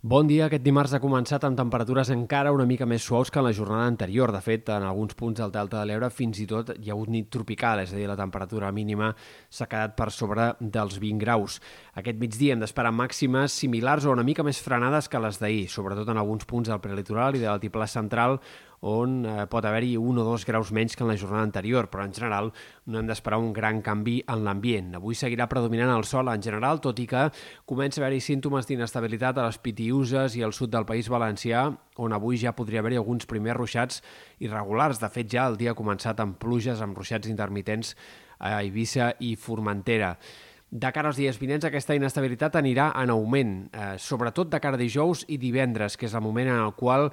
Bon dia. Aquest dimarts ha començat amb temperatures encara una mica més suaus que en la jornada anterior. De fet, en alguns punts del Delta de l'Ebre fins i tot hi ha hagut nit tropical, és a dir, la temperatura mínima s'ha quedat per sobre dels 20 graus. Aquest migdia hem d'esperar màximes similars o una mica més frenades que les d'ahir, sobretot en alguns punts del prelitoral i de l'altiplà central, on eh, pot haver-hi un o dos graus menys que en la jornada anterior, però en general no hem d'esperar un gran canvi en l'ambient. Avui seguirà predominant el sol en general, tot i que comença a haver-hi símptomes d'inestabilitat a les Pitiuses i al sud del País Valencià, on avui ja podria haver-hi alguns primers ruixats irregulars. De fet, ja el dia ha començat amb pluges, amb ruixats intermitents a Eivissa i Formentera. De cara als dies vinents, aquesta inestabilitat anirà en augment, eh, sobretot de cara a dijous i divendres, que és el moment en el qual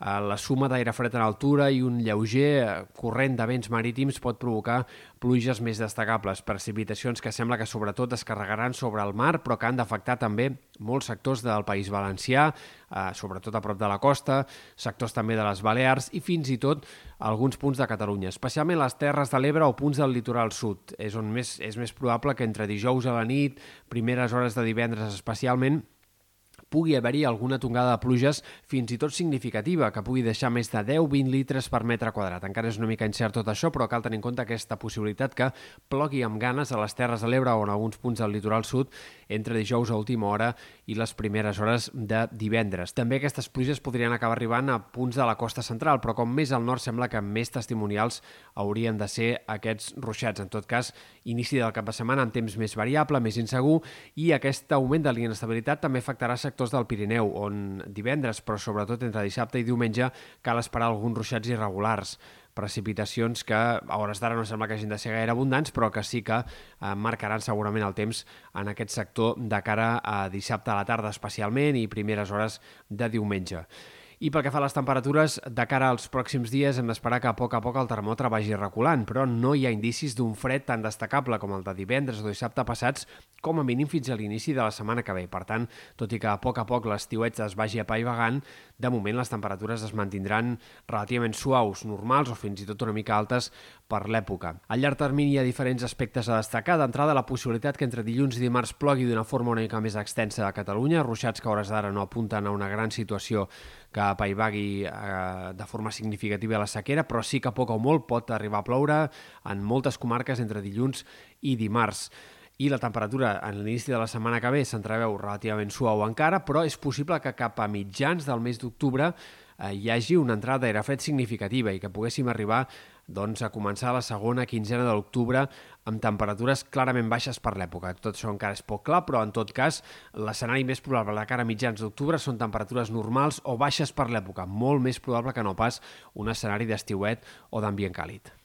la suma d'aire fred en altura i un lleuger eh, corrent de vents marítims pot provocar pluges més destacables, precipitacions que sembla que sobretot es carregaran sobre el mar, però que han d'afectar també molts sectors del País Valencià, eh, sobretot a prop de la costa, sectors també de les Balears i fins i tot alguns punts de Catalunya, especialment les Terres de l'Ebre o punts del litoral sud. És on més, és més probable que entre dijous a la nit, primeres hores de divendres especialment, pugui haver-hi alguna tongada de pluges fins i tot significativa, que pugui deixar més de 10-20 litres per metre quadrat. Encara és una mica incert tot això, però cal tenir en compte aquesta possibilitat que plogui amb ganes a les Terres de l'Ebre o en alguns punts del litoral sud entre dijous a última hora i les primeres hores de divendres. També aquestes pluges podrien acabar arribant a punts de la costa central, però com més al nord sembla que més testimonials haurien de ser aquests ruixats. En tot cas, inici del cap de setmana amb temps més variable, més insegur, i aquest augment de l'inestabilitat també afectarà sectors sectors del Pirineu, on divendres, però sobretot entre dissabte i diumenge, cal esperar alguns ruixats irregulars precipitacions que a hores d'ara no sembla que hagin de ser gaire abundants, però que sí que eh, marcaran segurament el temps en aquest sector de cara a dissabte a la tarda especialment i primeres hores de diumenge. I pel que fa a les temperatures, de cara als pròxims dies hem d'esperar que a poc a poc el termòmetre vagi reculant, però no hi ha indicis d'un fred tan destacable com el de divendres o dissabte passats, com a mínim fins a l'inici de la setmana que ve. Per tant, tot i que a poc a poc l'estiuet es vagi apaivagant, de moment les temperatures es mantindran relativament suaus, normals o fins i tot una mica altes per l'època. A llarg termini hi ha diferents aspectes a destacar. D'entrada, la possibilitat que entre dilluns i dimarts plogui d'una forma una mica més extensa a Catalunya, ruixats que hores d'ara no apunten a una gran situació que apaivagui eh, de forma significativa la sequera, però sí que poc o molt pot arribar a ploure en moltes comarques entre dilluns i dimarts. I la temperatura en l'inici de la setmana que ve s'entreveu relativament suau encara, però és possible que cap a mitjans del mes d'octubre eh, hi hagi una entrada d'aire fred significativa i que poguéssim arribar doncs, a començar la segona quinzena de l'octubre amb temperatures clarament baixes per l'època. Tot això encara és poc clar, però en tot cas l'escenari més probable de cara a mitjans d'octubre són temperatures normals o baixes per l'època, molt més probable que no pas un escenari d'estiuet o d'ambient càlid.